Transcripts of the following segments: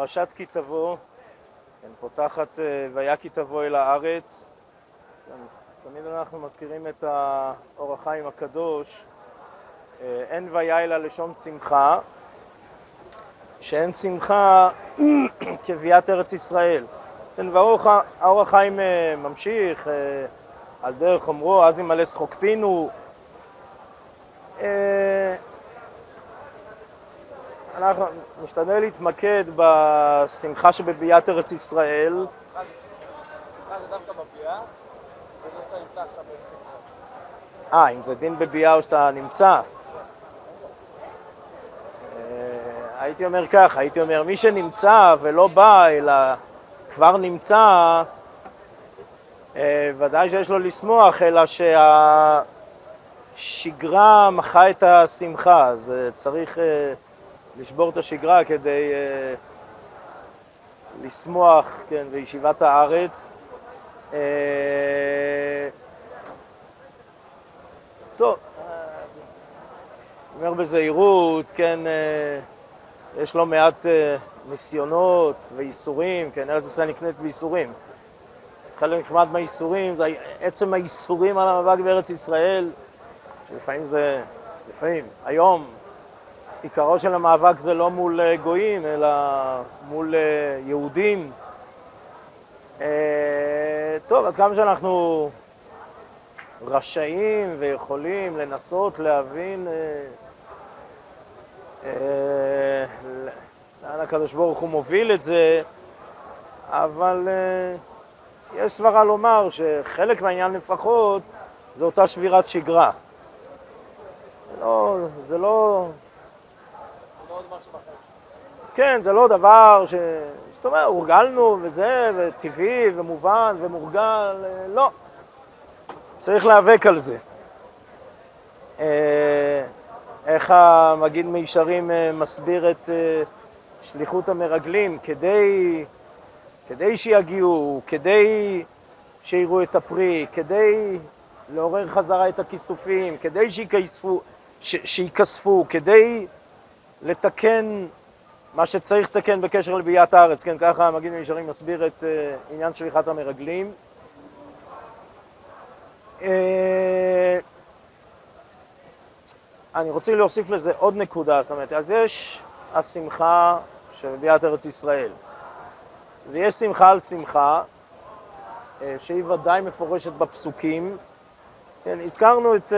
פרשת כי תבוא, כן, פותחת אה, ויה כי תבוא אל הארץ. כן, תמיד אנחנו מזכירים את האור החיים הקדוש, אה, אין ויה אלא לשון שמחה, שאין שמחה כביאת ארץ ישראל. כן, והאור החיים אה, ממשיך על דרך אומרו, אז ימלא שחוק פינו. אנחנו נשתדל להתמקד בשמחה שבביאת ארץ ישראל. אה, אם זה דין בביאה או שאתה נמצא. אה, הייתי אומר ככה, הייתי אומר, מי שנמצא ולא בא, אלא כבר נמצא, אה, ודאי שיש לו לשמוח, אלא שהשגרה מחה את השמחה, אז צריך לשבור את השגרה כדי uh, לשמוח, כן, בישיבת הארץ. Uh, טוב, אומר בזהירות, כן, uh, יש לא מעט ניסיונות וייסורים, כן, ארץ ישראל נקנית בייסורים. חלק נחמד מהייסורים זה עצם הייסורים על המאבק בארץ ישראל, שלפעמים זה, לפעמים, היום, עיקרו של המאבק זה לא מול אה, גויים, אלא מול אה, יהודים. אה, טוב, עד כמה שאנחנו רשאים ויכולים לנסות להבין לאן הקדוש ברוך הוא מוביל את זה, אבל יש סברה לומר שחלק מהעניין לפחות זה אותה שבירת שגרה. לא, זה לא כן, זה לא דבר ש... זאת אומרת, הורגלנו וזה, וטבעי ומובן ומורגל, לא. צריך להיאבק על זה. אה, איך המגיד מישרים אה, מסביר את אה, שליחות המרגלים, כדי, כדי שיגיעו, כדי שיראו את הפרי, כדי לעורר חזרה את הכיסופים, כדי שייכספו כדי לתקן מה שצריך לתקן בקשר לביאת הארץ, כן, ככה המגיד מישרים מסביר את uh, עניין שליחת המרגלים. Uh, אני רוצה להוסיף לזה עוד נקודה, זאת אומרת, אז יש השמחה של ביאת ארץ ישראל, ויש שמחה על שמחה, uh, שהיא ודאי מפורשת בפסוקים. כן, הזכרנו את uh,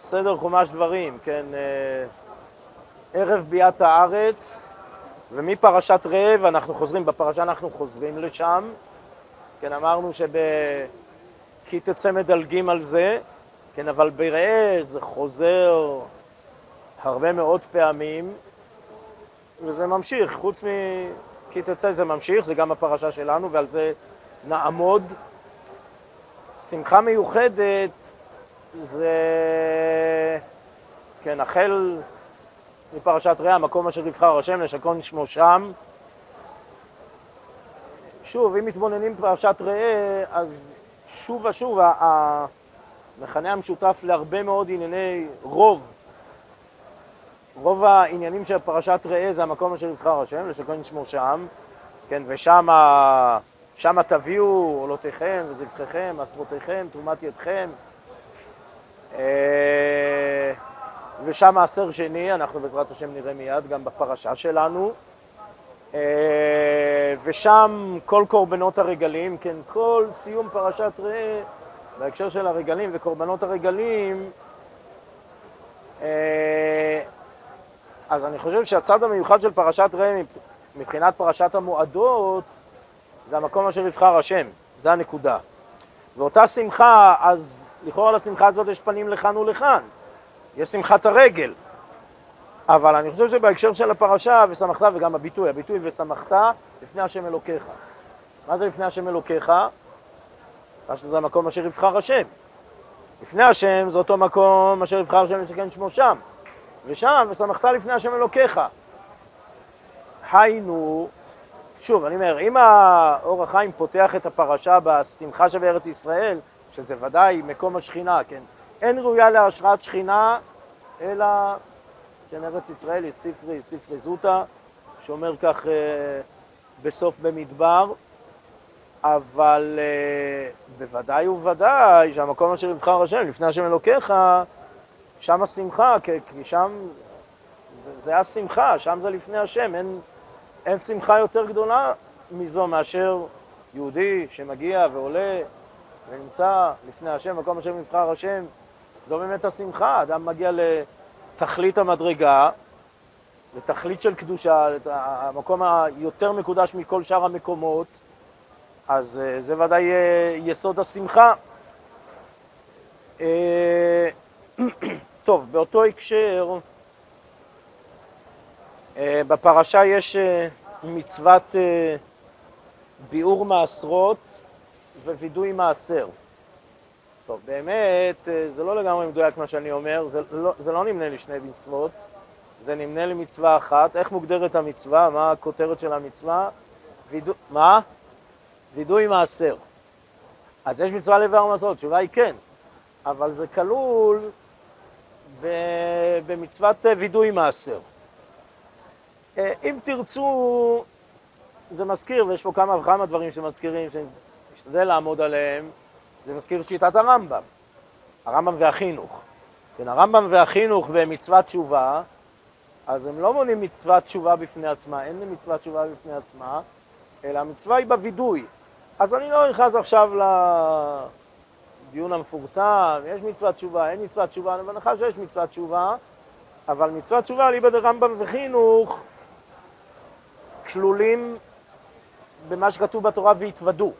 סדר חומש דברים, כן, uh, ערב ביאת הארץ, ומפרשת רעב אנחנו חוזרים, בפרשה אנחנו חוזרים לשם, כן, אמרנו שב"כי תצא מדלגים על זה", כן, אבל בראה זה חוזר הרבה מאוד פעמים, וזה ממשיך, חוץ מ"כי תצא" זה ממשיך, זה גם הפרשה שלנו, ועל זה נעמוד. שמחה מיוחדת זה, כן, החל מפרשת ראה, מקום אשר יבחר השם לשכון שמו שם. שוב, אם מתבוננים בפרשת ראה, אז שוב ושוב המכנה המשותף להרבה מאוד ענייני רוב, רוב העניינים של פרשת ראה זה המקום אשר יבחר השם, לשכון שמו שם, כן, ושם שמה תביאו עולותיכם וזבחיכם, עשרותיכם, תרומת ידכם. אה, ושם מעשר שני, אנחנו בעזרת השם נראה מיד גם בפרשה שלנו. אה, ושם כל קורבנות הרגלים, כן, כל סיום פרשת ראה, בהקשר של הרגלים וקורבנות הרגלים, אה, אז אני חושב שהצד המיוחד של פרשת ראה מבחינת פרשת המועדות, זה המקום אשר יבחר השם, זה הנקודה. ואותה שמחה, אז לכאורה לשמחה הזאת יש פנים לכאן ולכאן. יש שמחת הרגל. אבל אני חושב שבהקשר של הפרשה, ושמחת, וגם הביטוי, הביטוי ושמחת לפני השם אלוקיך. מה זה לפני השם אלוקיך? זה המקום אשר יבחר השם. לפני השם זה אותו מקום אשר יבחר השם לסכן שמו שם. ושם, ושמחת לפני השם אלוקיך. היינו, שוב, אני אומר, אם האור החיים פותח את הפרשה בשמחה שבארץ ישראל, שזה ודאי מקום השכינה, כן? אין ראויה להשראת שכינה, אלא, כן, ארץ ישראל יש ספרי, ספרי זוטה, שאומר כך, אה, בסוף במדבר, אבל uh, בוודאי ובוודאי שהמקום אשר יבחר השם, לפני השם אלוקיך, שם השמחה, כי שם זה, זה השמחה, שם זה לפני השם, אין, אין שמחה יותר גדולה מזו מאשר יהודי שמגיע ועולה ונמצא לפני השם, מקום אשר יבחר השם, זו באמת השמחה, אדם מגיע לתכלית המדרגה, לתכלית של קדושה, המקום היותר מקודש מכל שאר המקומות, אז אה, זה ודאי אה, יסוד השמחה. אה, טוב, באותו הקשר, בפרשה יש מצוות ביאור מעשרות ווידוי מעשר. טוב, באמת, זה לא לגמרי מדויק מה שאני אומר, זה לא, זה לא נמנה לי שני מצוות, זה נמנה לי מצווה אחת. איך מוגדרת המצווה? מה הכותרת של המצווה? וידו... מה? וידוי מעשר. אז יש מצווה לבאר מעשרות, התשובה היא כן, אבל זה כלול במצוות וידוי מעשר. אה, אם תרצו, זה מזכיר, ויש פה כמה וכמה דברים שמזכירים, שנשתדל לעמוד עליהם, זה מזכיר את שיטת הרמב"ם, הרמב"ם והחינוך. כן, הרמב"ם והחינוך במצוות תשובה, אז הם לא מונים מצוות תשובה בפני עצמה, אין מצוות תשובה בפני עצמה, אלא המצווה היא בווידוי. אז אני לא נכנס עכשיו לדיון המפורסם, יש מצוות תשובה, אין מצוות תשובה, אני מניחה שיש מצוות תשובה, אבל מצוות תשובה, ליבא דרמב"ם וחינוך, כלולים במה שכתוב בתורה והתוודו.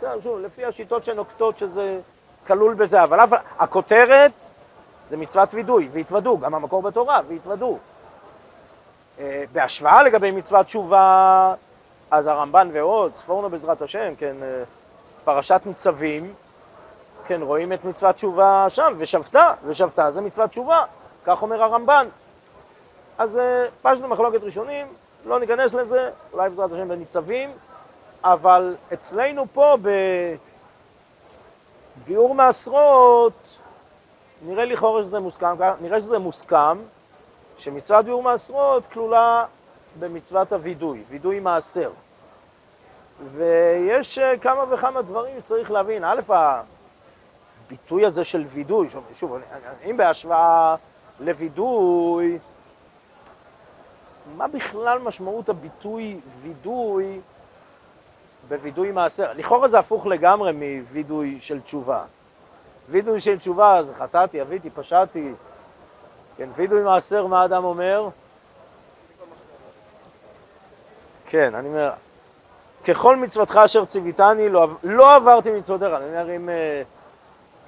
כן, שוב, לפי השיטות שנוקטות שזה כלול בזה, אבל הכותרת זה מצוות וידוי, והתוודו, גם המקור בתורה, והתוודו. אה, בהשוואה לגבי מצוות תשובה, אז הרמב"ן ועוד, ספורנו בעזרת השם, כן, אה, פרשת ניצבים, כן, רואים את מצוות תשובה שם, ושבתה, ושבתה זה מצוות תשובה, כך אומר הרמב"ן. אז אה, פשטנו מחלוקת ראשונים, לא ניכנס לזה, אולי בעזרת השם בניצבים, אבל אצלנו פה בביאור מעשרות, נראה לכאורה שזה מוסכם, נראה שזה מוסכם, שמצוות ביאור מעשרות כלולה במצוות הווידוי, וידוי מעשר. ויש אה, כמה וכמה דברים שצריך להבין. א', הביטוי הזה של וידוי, שוב, שוב אם בהשוואה לווידוי, מה בכלל משמעות הביטוי וידוי בווידוי מעשר? לכאורה זה הפוך לגמרי מווידוי של תשובה. וידוי של תשובה זה חטאתי, אביתי, פשעתי. כן, וידוי מעשר, מה אדם אומר? כן, אני אומר, ככל מצוותך אשר ציוויתני, לא, לא עברתי מצוותיך. אני אומר, אם, אה,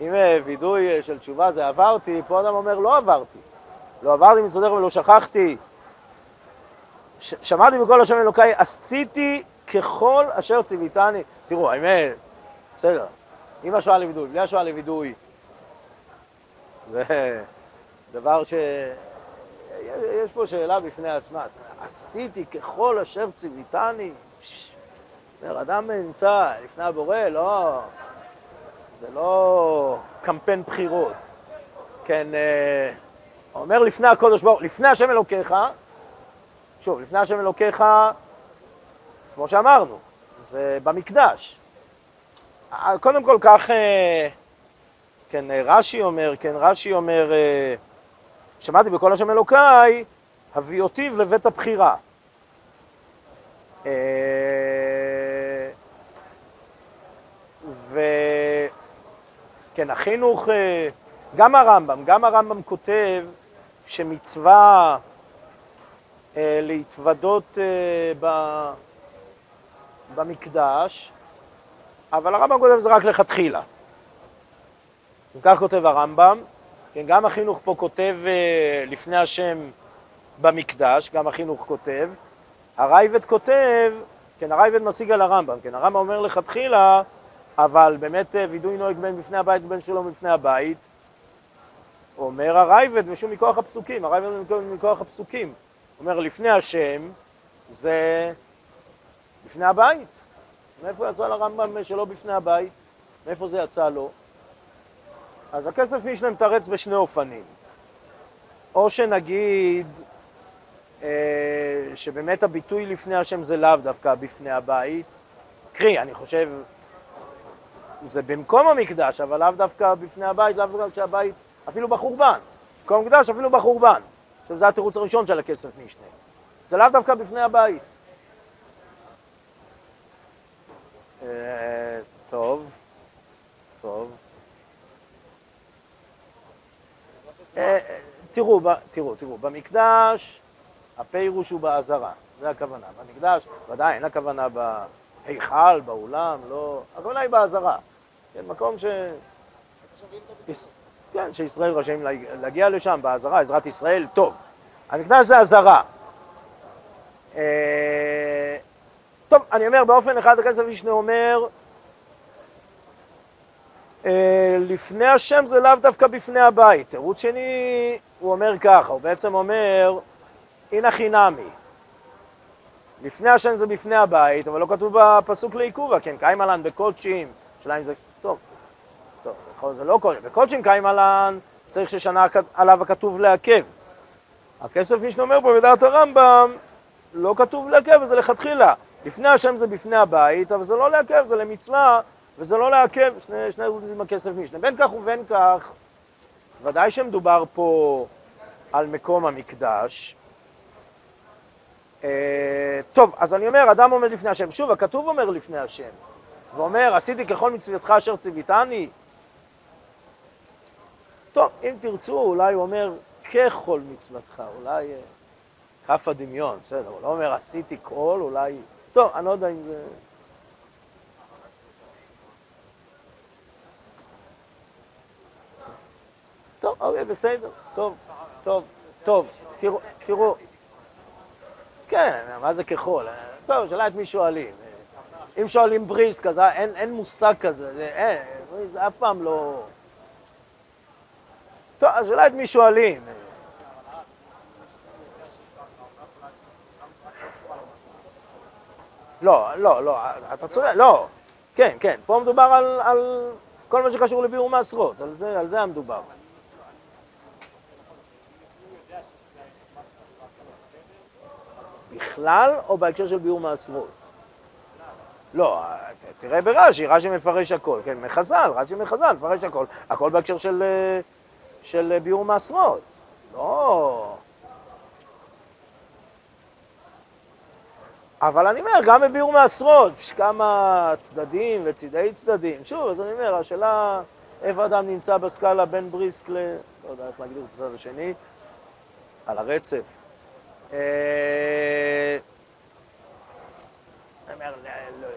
אם אה, וידוי אה, של תשובה זה עברתי, פה אדם אומר, לא עברתי. לא עברתי מצוותיך ולא שכחתי. ש- שמעתי בקול השם אלוקיי, עשיתי ככל אשר ציוויתני. תראו, האמת, בסדר, עם השואה לווידוי, בלי השואה לווידוי, זה דבר ש... יש פה שאלה בפני עצמה. עשיתי ככל אשר ציוויתני. אומר, אדם נמצא לפני הבורא, לא... זה לא קמפיין בחירות. כן, אה, אומר לפני הקודש ברוך, לפני השם אלוקיך, שוב, לפני השם אלוקיך, כמו שאמרנו, זה במקדש. קודם כל כך, אה, כן, רש"י אומר, כן, רש"י אומר, אה, שמעתי בכל השם אלוקיי, הביא אותי לבית הבחירה. אה, וכן, החינוך, אה, גם הרמב"ם, גם הרמב"ם כותב שמצווה אה, להתוודות במקדש, אבל הרמב"ם כותב זה רק לכתחילה. כך כותב הרמב"ם, כן, גם החינוך פה כותב לפני השם במקדש, גם החינוך כותב, הרייבד כותב, כן, הרייבד משיג על הרמב"ם, כן, הרמב"ם אומר לכתחילה, אבל באמת אה, וידוי נוהג בין בפני הבית ובין שלום בפני הבית. אומר הרייבד, ושוב מכוח הפסוקים, הרייבד מכוח הפסוקים. אומר, לפני השם זה בפני הבית. מאיפה יצא לרמב"ם שלא בפני הבית? מאיפה זה יצא לו? אז הכסף משנה מתרץ בשני אופנים. או שנגיד אה, שבאמת הביטוי לפני השם זה לאו דווקא בפני הבית. קרי, אני חושב, זה במקום המקדש, אבל לאו דווקא בפני הבית, לאו דווקא כשהבית, אפילו בחורבן. במקום המקדש, אפילו בחורבן. עכשיו, זה התירוץ הראשון של הכסף משנה. זה לאו דווקא בפני הבית. אה, טוב, טוב. אה, תראו, תראו, תראו, במקדש הפירוש הוא באזהרה, זה הכוונה. במקדש, ודאי, אין הכוונה בהיכל, באולם, לא... הכוונה היא באזהרה. כן, מקום ש... כן, שישראל רשאים להגיע לשם, באזהרה, עזרת ישראל, טוב. המקדש זה אזהרה. טוב, אני אומר באופן אחד, הכסף משנה אומר, אה, לפני השם זה לאו דווקא בפני הבית. תירוץ שני, הוא אומר ככה, הוא בעצם אומר, הנה חינמי. לפני השם זה בפני הבית, אבל לא כתוב בפסוק לעיכובה, כן, קיימלן בקודשים, השאלה אם זה, טוב, טוב, זה לא קודשים, בקודשים קיימלן צריך ששנה עליו הכתוב לעכב. הכסף מי שאומר פה בדעת הרמב"ם, לא כתוב לעכב, וזה לכתחילה. לפני השם זה בפני הבית, אבל זה לא לעכב, זה למצווה, וזה לא לעכב, שני, שני עם הכסף משנה. בין כך ובין כך, ודאי שמדובר פה על מקום המקדש, אה, טוב, אז אני אומר, אדם עומד לפני השם. שוב, הכתוב אומר לפני השם, ואומר, עשיתי ככל מצוותך אשר ציוויתני. טוב, אם תרצו, אולי הוא אומר, ככל מצוותך, אולי אה, כף הדמיון, בסדר, הוא לא אומר, עשיתי כל, אולי... טוב, אני לא יודע אם זה... טוב, אוקיי, בסדר, טוב, טוב, טוב, תראו, תראו, כן, מה זה ככל? טוב, שאלה את מי שואלים. אם שואלים בריסק, אז אין, אין מושג כזה, זה, אין, זה אף פעם לא... טוב, השאלה את מי שואלים. לא, לא, לא, אתה צודק, לא, כן, כן, פה מדובר על, על כל מה שקשור לביאור מעשרות, על זה, על זה המדובר. בכלל או בהקשר של ביאור מעשרות? לא, תראה ברש"י, רש"י מפרש הכל, כן, מחז"ל, רש"י מחז"ל, מפרש הכל, הכל בהקשר של, של ביאור מעשרות, לא... אבל אני אומר, גם בביאור מעשרות, יש כמה צדדים וצידי צדדים. שוב, אז אני אומר, השאלה איפה אדם נמצא בסקאלה בין בריסק ל... לא יודע איך להגדיר את הצד השני, על הרצף. אה,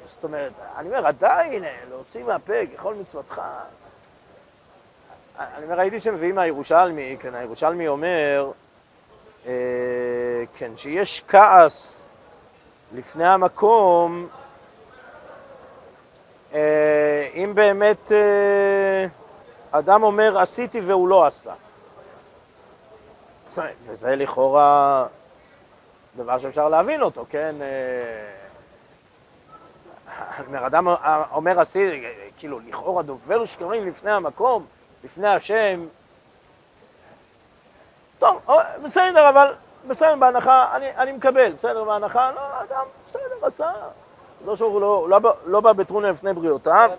זאת אומרת, אני אומר, עדיין, להוציא מהפה ככל מצוותך. אני אומר, ראיתי שמביאים מהירושלמי, כן, הירושלמי אומר, אה, כן, שיש כעס לפני המקום, אה, אם באמת אדם אומר, עשיתי והוא לא עשה. וזה לכאורה דבר שאפשר להבין אותו, כן? אומר, אדם אומר עשי, כאילו, לכאורה דובר שקרים לפני המקום, לפני השם. טוב, בסדר, אבל בסדר, בהנחה, אני, אני מקבל, בסדר, בהנחה, לא, אדם, בסדר, עשה. לא שהוא לא, לא, לא בא בטרונה לפני בריאותיו.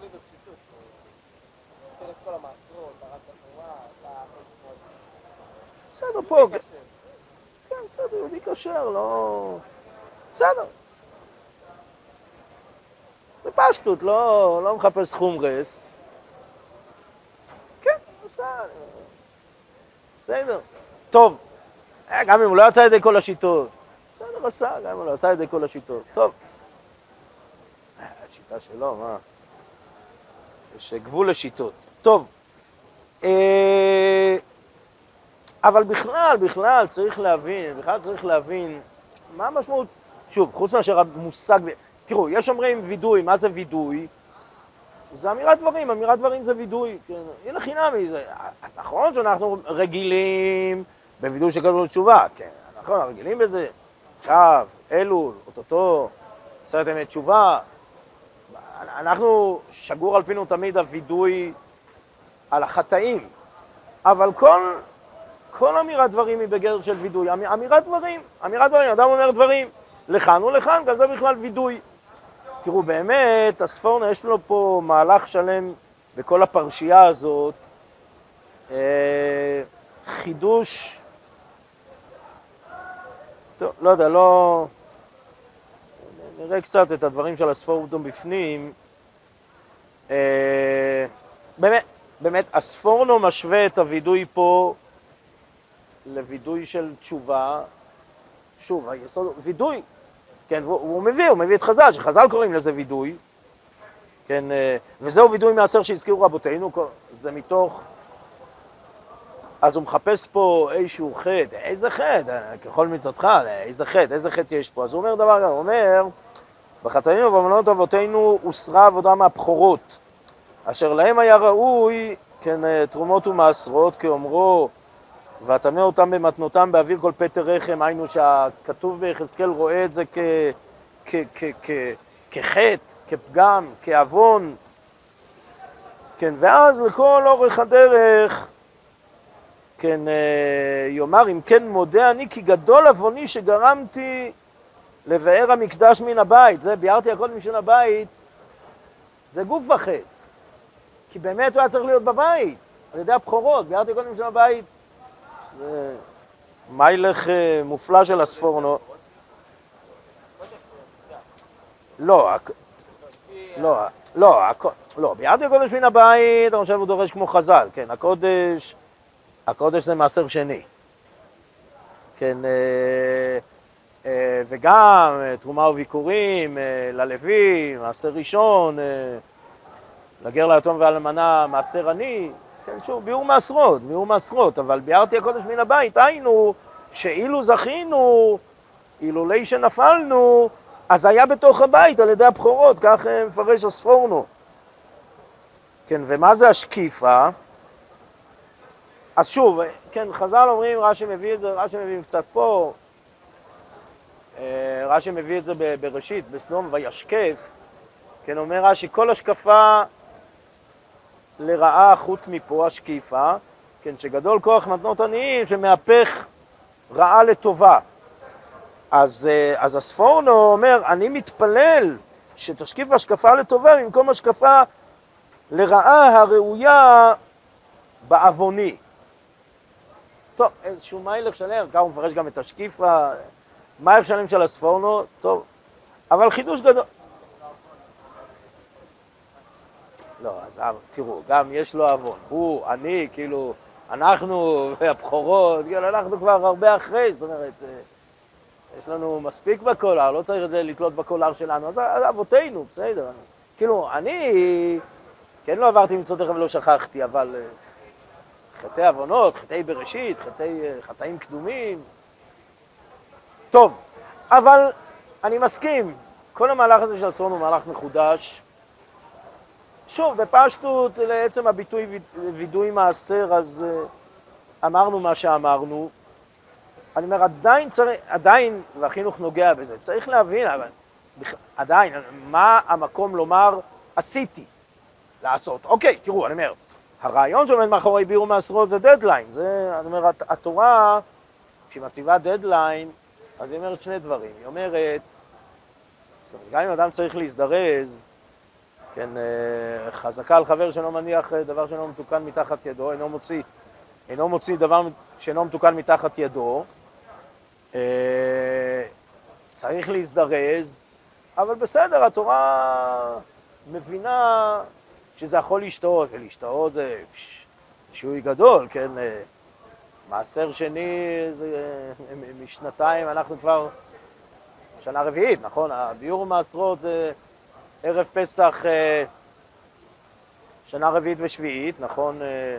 בסדר, פה, כן, בסדר, יהודי כשר, לא... בסדר. בפשטות, לא, לא מחפש חומרס. כן, עושה... בסדר. טוב, גם אם הוא לא יצא ידי כל השיטות. בסדר, עשה, גם אם הוא לא יצא ידי כל השיטות. טוב. אה, השיטה שלו, מה? יש גבול לשיטות. טוב. אה... אבל בכלל, בכלל צריך להבין, בכלל צריך להבין מה המשמעות, שוב, חוץ מאשר המושג, תראו, יש אומרים וידוי, מה זה וידוי? זה אמירת דברים, אמירת דברים זה וידוי, כן, הנה חינמי, זה, אז נכון שאנחנו רגילים בווידוי כל תשובה, כן, נכון, רגילים בזה, עכשיו, אלול, אוטוטו, עשרת ימי תשובה, אנחנו, שגור על פינו תמיד הווידוי על החטאים, אבל כל כל אמירת דברים היא בגדר של וידוי. אמ, אמירת דברים, אמירת דברים, אדם אומר דברים. לכאן ולכאן, גם זה בכלל וידוי. תראו, באמת, הספורנה, יש לו פה מהלך שלם בכל הפרשייה הזאת, אה, חידוש, טוב, לא יודע, לא... נראה קצת את הדברים של הספורדום בפנים. אה, באמת, באמת, הספורנו משווה את הווידוי פה לווידוי של תשובה. שוב, היסוד, וידוי, כן, והוא, הוא מביא, הוא מביא את חז"ל, שחז"ל קוראים לזה וידוי, כן, אה, וזהו וידוי מעשר שהזכירו רבותינו, זה מתוך... אז הוא מחפש פה איזשהו חטא, איזה חטא, ככל מצוותך, איזה חטא, איזה חטא יש פה. אז הוא אומר דבר כזה, הוא אומר, בחטאים ובמנות אבותינו הוסרה עבודה מהבכורות, אשר להם היה ראוי, כן, תרומות ומעשרות, כאומרו, ואטמא אותם במתנותם באוויר כל פטר רחם, היינו שהכתוב ביחזקאל רואה את זה כחטא, כפגם, כעוון, כן, ואז לכל אורך הדרך, כן, אה, יאמר, אם כן מודה אני כי גדול עווני שגרמתי לבאר המקדש מן הבית, זה ביארתי הכל משל הבית, זה גוף וחטא. כי באמת הוא היה צריך להיות בבית, על ידי הבכורות, ביארתי הכל משל הבית, זה מיילך אה, מופלא של הספורנו. לא, לא, לא, לא, ביארתי הקודש מן הבית, אני חושב הוא דורש כמו חז"ל, כן, הקודש, הקודש זה מעשר שני. כן, אה, אה, וגם תרומה וביקורים ללוי, מעשר ראשון, לגר ליתום ולאלמנה, מעשר עני, כן, שוב, ביאור מעשרות, ביאור מעשרות, אבל ביארתי הקודש מן הבית, היינו שאילו זכינו, אילולי שנפלנו, אז היה בתוך הבית על ידי הבכורות, כך אה, מפרש הספורנו. כן, ומה זה השקיפה? אז שוב, כן, חז"ל אומרים, רש"י מביא את זה, רש"י מביא קצת פה, אה, רש"י מביא את זה בראשית, בסדום, וישקף, כן, אומר רש"י, כל השקפה לרעה חוץ מפה, השקיפה, כן, שגדול כוח מתנות עניים שמהפך רעה לטובה. אז, אה, אז הספורנו אומר, אני מתפלל שתשקיף השקפה לטובה במקום השקפה לרעה הראויה בעווני. טוב, איזשהו מיילך שלם, אז ככה הוא מפרש גם את השקיפה, מיילך שלם של הספורנו, טוב, אבל חידוש גדול. לא, אז תראו, גם יש לו עוון. הוא, אני, כאילו, אנחנו והבכורות, כאילו, אנחנו כבר הרבה אחרי, זאת אומרת, אה, יש לנו מספיק בקולר, לא צריך את זה לתלות בקולר שלנו, אז אבותינו, בסדר. כאילו, אני כן לא עברתי מצוות ולא שכחתי, אבל אה, חטאי עוונות, חטאי בראשית, חטאי, אה, חטאים קדומים. טוב, אבל אני מסכים, כל המהלך הזה של אסון הוא מהלך מחודש, שוב, בפשטות, לעצם הביטוי וידוי מעשר, אז uh, אמרנו מה שאמרנו. אני אומר, עדיין צריך, עדיין, והחינוך נוגע בזה, צריך להבין, אבל עדיין, מה המקום לומר עשיתי, לעשות. אוקיי, תראו, אני אומר, הרעיון שעומד מאחורי ביאור מעשרות זה דדליין. זה, אני אומר, התורה, כשהיא מציבה דדליין, אז היא אומרת שני דברים. היא אומרת, גם אם אדם צריך להזדרז, כן, אה, חזקה על חבר שאינו מניח אה, דבר שאינו מתוקן מתחת ידו, אינו מוציא, אינו מוציא דבר שאינו מתוקן מתחת ידו, אה, צריך להזדרז, אבל בסדר, התורה מבינה שזה יכול להשתאות, ולהשתאות זה שיעוי גדול, כן, מעשר שני זה משנתיים, אנחנו כבר שנה רביעית, נכון? הביאור מעשרות זה ערב פסח אה, שנה רביעית ושביעית, נכון? אה,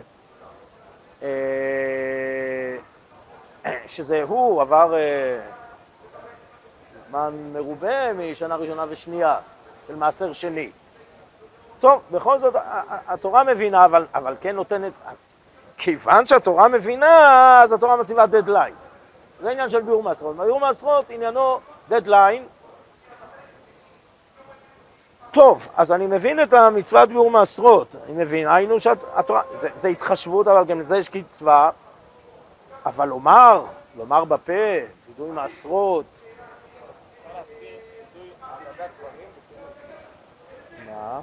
אה, שזה הוא עבר זמן מרובה משנה ראשונה ושנייה של מעשר שני. טוב, בכל זאת התורה מבינה, אבל, אבל כן נותנת, כיוון שהתורה מבינה, אז התורה מציבה דדליין. זה עניין של ביאור מעשרות. ביאור מעשרות עניינו דדליין, טוב, אז אני מבין את המצוות ביאור מעשרות, אני מבין, היינו שהתורה, זה, זה התחשבות, אבל גם לזה יש קצבה, אבל לומר, לומר בפה, וידוי מעשרות. מה?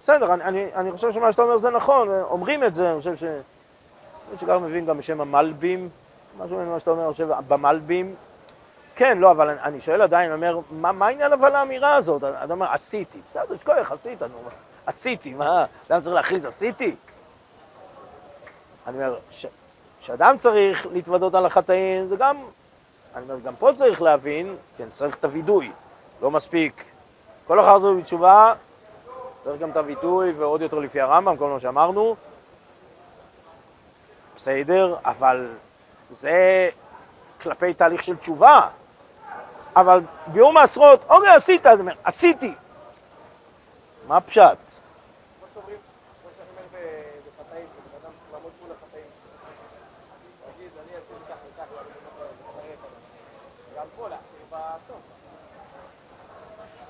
בסדר, אני, אני, אני חושב שמה שאתה אומר זה נכון, אומרים את זה, אני חושב ש... אני שכך מבין גם בשם המלבים, משהו ממה שאתה אומר, אני חושב, במלבים. כן, לא, אבל אני, אני שואל עדיין, אני אומר, מה, העניין אבל לאמירה הזאת? אתה אומר, עשיתי. בסדר, יש כוח, עשית, נו, עשיתי, מה, למה צריך להכריז עשיתי? אני אומר, שאדם צריך להתוודות על החטאים, זה גם, אני אומר, גם פה צריך להבין, כן, צריך את הווידוי, לא מספיק. כל אחר זה בתשובה, צריך גם את הווידוי, ועוד יותר לפי הרמב"ם, כל מה שאמרנו. בסדר, אבל זה כלפי תהליך של תשובה. אבל ביאור מעשרות, אוקיי, עשית, אז אומר, עשיתי. מה פשט?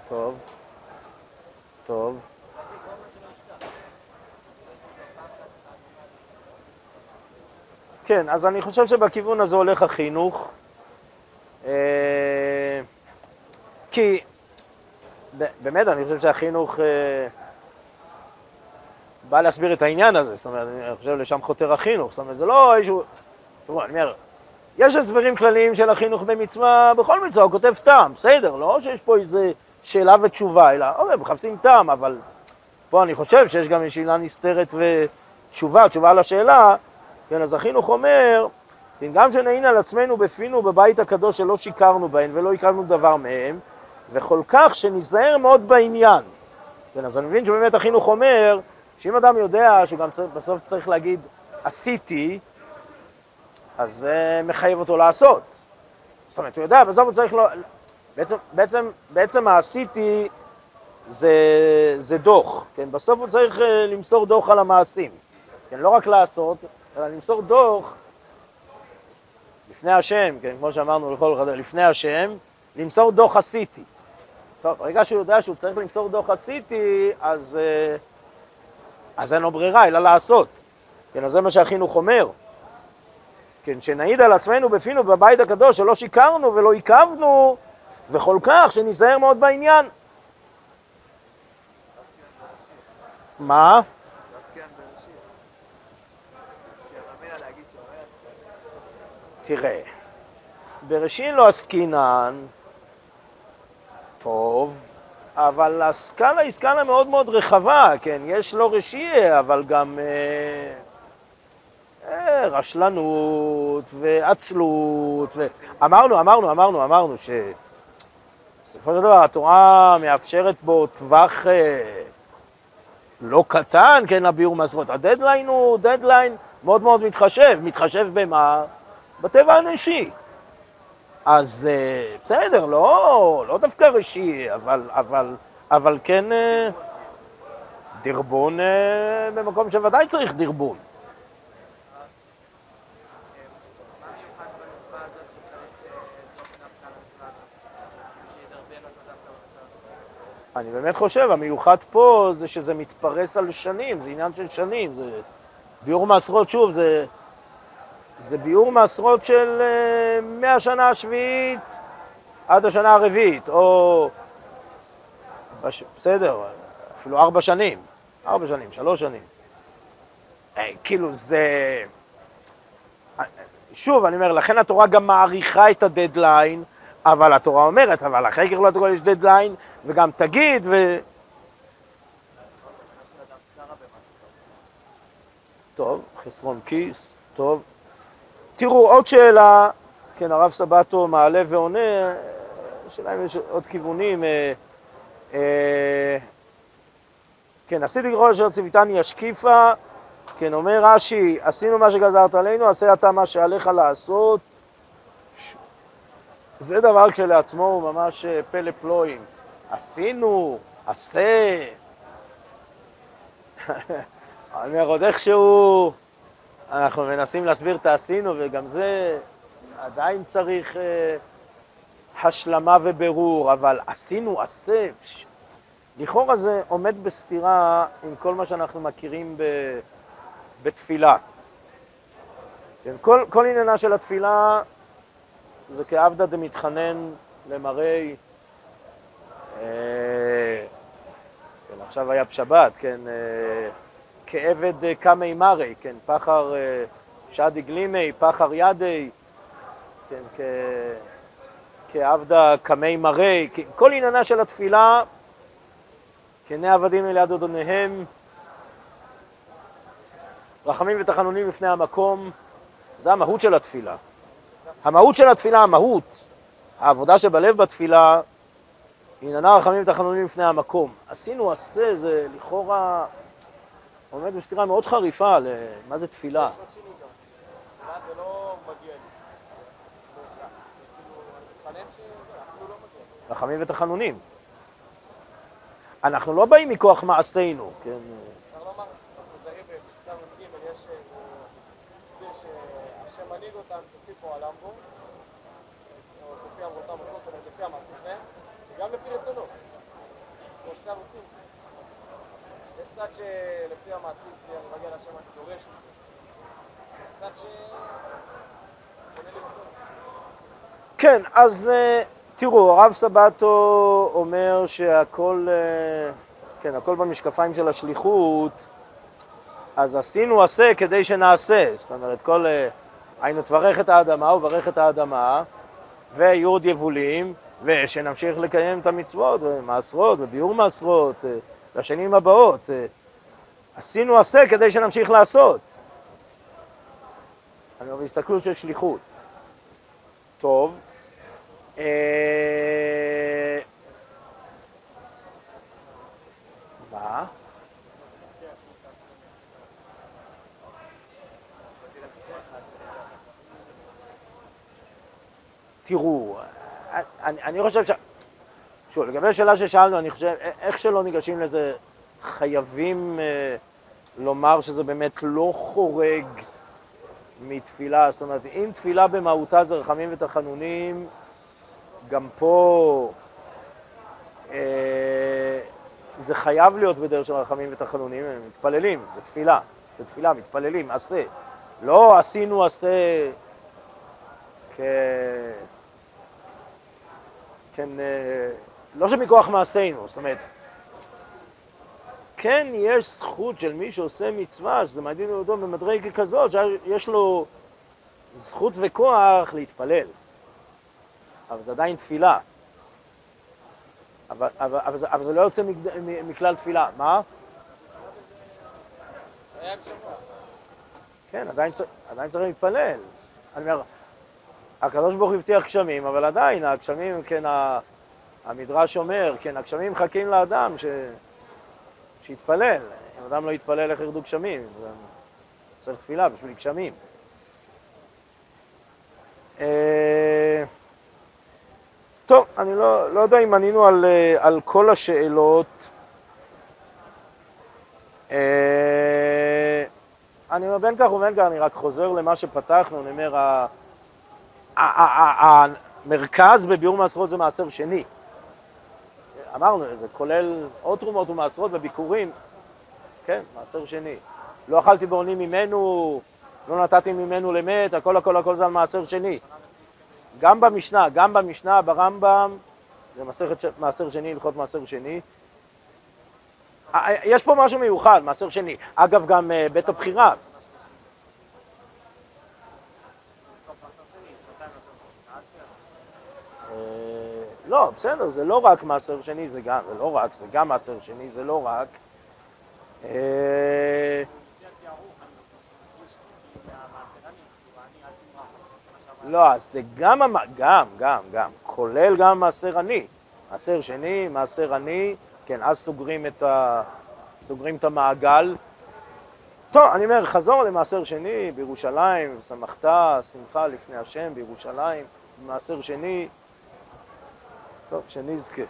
טוב, טוב. כן, אז אני חושב שבכיוון הזה הולך החינוך. אה, כי באמת, אני חושב שהחינוך אה, בא להסביר את העניין הזה, זאת אומרת, אני חושב לשם חותר החינוך, זאת אומרת, זה לא איזשהו... תראו, אני אומר, יש הסברים כלליים של החינוך במצווה, בכל מצווה הוא כותב טעם, בסדר, לא שיש פה איזה שאלה ותשובה, אלא, אוקיי, מחפשים טעם, אבל פה אני חושב שיש גם שאלה נסתרת ותשובה, תשובה לשאלה, כן, אז החינוך אומר, כן, גם שנעין על עצמנו בפינו בבית הקדוש שלא שיקרנו בהן ולא הכרנו דבר מהם, וכל כך שניזהר מאוד בעניין. כן, אז אני מבין שבאמת החינוך אומר, שאם אדם יודע שהוא גם צריך, בסוף צריך להגיד עשיתי, אז זה מחייב אותו לעשות. זאת אומרת, הוא יודע, בסוף הוא צריך לא... בעצם, בעצם, בעצם העשיתי זה, זה דוח, כן? בסוף הוא צריך אה, למסור דוח על המעשים, כן? לא רק לעשות, אלא למסור דוח לפני השם, כן? כמו שאמרנו לכל אחד, לפני השם, למסור דוח עשיתי. טוב, ברגע שהוא יודע שהוא צריך למסור דוח עשיתי, אז, אה, אז אין לו ברירה אלא לעשות. כן, אז זה מה שהחינוך אומר. כן, שנעיד על עצמנו בפינו בבית הקדוש שלא שיקרנו ולא עיכבנו, וכל כך שניזהר מאוד בעניין. מה? תראה, בראשין לא עסקינן, טוב, אבל הסקאלה היא סקאלה מאוד מאוד רחבה, כן? יש לו רשיע, אבל גם אה, אה, רשלנות ועצלות. ו... אמרנו, אמרנו, אמרנו, אמרנו שבסופו של דבר התורה מאפשרת בו טווח אה, לא קטן, כן, לביאור מעשרות. הדדליין הוא דדליין מאוד מאוד מתחשב. מתחשב במה? בטבע האנושי. אז אה, בסדר, לא, לא דווקא ראשי, אבל, אבל, אבל כן אה, דרבון אה, במקום שוודאי צריך דרבון. אני באמת חושב, המיוחד פה זה שזה מתפרס על שנים, זה עניין של שנים, זה ביאור מעשרות, שוב, זה זה ביאור מעשרות של אה, מהשנה השביעית עד השנה הרביעית, או... בש... בסדר, אפילו ארבע שנים, ארבע שנים, שלוש שנים. אה, כאילו זה... שוב, אני אומר, לכן התורה גם מעריכה את הדדליין, אבל התורה אומרת, אבל אחרי כך לא התורה יש דדליין, וגם תגיד, ו... טוב, חסרון כיס, טוב. תראו, עוד שאלה, כן, הרב סבטו מעלה ועונה, השאלה אם יש עוד כיוונים. אה, אה, כן, עשיתי ככל אשר ציוויתני השקיפה, כן, אומר רש"י, עשינו מה שגזרת עלינו, עשה אתה מה שעליך לעשות. זה דבר כשלעצמו הוא ממש אה, פלא פלואים. עשינו, עשה. אני אומר, עוד איכשהו... אנחנו מנסים להסביר את העשינו, וגם זה עדיין צריך, אה, השלמה ובירור, אבל עשינו עשה. לכאורה זה עומד בסתירה עם כל מה שאנחנו מכירים ב, בתפילה. כן, כל, כל עניינה של התפילה זה כעבדא דמתחנן למראי, אה, כן, עכשיו היה בשבת, כן, אה, כעבד אה, קמי מרי, כן, פחר אה, שדי גלימי, פחר ידי, כן. כעבדה קמי מרי, כל עניינה של התפילה, כני עבדים אל יד אדוניהם, רחמים ותחנונים לפני המקום, זה המהות של התפילה. המהות של התפילה, המהות, העבודה שבלב בתפילה, עניינה רחמים ותחנונים לפני המקום. עשינו עשה, זה לכאורה עומד בסתירה מאוד חריפה למה זה תפילה. רחמים ותחנונים. אנחנו לא באים מכוח מעשינו, כן? אפשר לומר, מזהה בפסקה מ"ג, יש מסביר שהשם מנהיג אותם כפי פועלם בו, או כפי אמרותם אותו, זאת אומרת, לפי המעשים שלהם, וגם לפי רצונו, כמו שני ערוצים. צד שלפי המעשים שלי אני מגיע להשם אני דורש, צד ש... כן, אז תראו, הרב סבטו אומר שהכל, אה, כן, הכל במשקפיים של השליחות, אז עשינו עשה כדי שנעשה. זאת אומרת, כל, אה, היינו תברך את האדמה וברך את האדמה, ויהיו עוד יבולים, ושנמשיך לקיים את המצוות, ומעשרות, וביאור מעשרות, אה, לשנים הבאות. עשינו עשה כדי שנמשיך לעשות. אני אומר, הסתכלות של שליחות. טוב, אה, מה? תראו, אני, אני חושב ש... שוב, לגבי השאלה ששאלנו, אני חושב, איך שלא ניגשים לזה, חייבים אה, לומר שזה באמת לא חורג מתפילה. זאת אומרת, אם תפילה במהותה זה רחמים ותחנונים, גם פה אה, זה חייב להיות בדרך של רחמים ותחנונים, הם מתפללים, זה תפילה, זה תפילה, מתפללים, עשה. לא עשינו עשה כ... כן, אה, לא שמכוח מעשינו, זאת אומרת, כן יש זכות של מי שעושה מצווה, שזה מעדין ליהודו במדרגה כזאת, שיש לו זכות וכוח להתפלל. אבל זה עדיין תפילה. אבל, אבל, אבל, זה, אבל זה לא יוצא מכלל תפילה. מה? כן, עדיין, עדיין צריך להתפלל. אני אומר, הקדוש ברוך הוא הבטיח גשמים, אבל עדיין הגשמים, כן, המדרש אומר, כן, הגשמים מחכים לאדם ש... שיתפלל. אם אדם לא יתפלל, איך ירדו גשמים? צריך תפילה בשביל גשמים. אה... טוב, אני לא, לא יודע אם ענינו על, אה, על כל השאלות. אה, אני אומר, בין כך ובין כך, אני רק חוזר למה שפתחנו, אני אומר, המרכז בביאור מעשרות זה מעשר שני. אמרנו, זה כולל עוד תרומות ומעשרות וביקורים, כן, מעשר שני. לא אכלתי בעוני ממנו, לא נתתי ממנו למת, הכל הכל הכל זה על מעשר שני. גם במשנה, גם במשנה, ברמב"ם, זה מסכת, מעשר שני, הלכות מעשר שני. יש פה משהו מיוחד, מעשר שני. אגב, גם אה, בית הבחירה. לא, בסדר, זה לא רק מעשר שני, זה גם, לא רק, זה גם מעשר שני, זה לא רק. לא, אז זה גם, גם, גם, גם, כולל גם מעשר עני. מעשר שני, מעשר עני, כן, אז סוגרים את, ה, סוגרים את המעגל. טוב, אני אומר, חזור למעשר שני בירושלים, שמחת, שמחה לפני השם בירושלים, מעשר שני, טוב, שנזכה.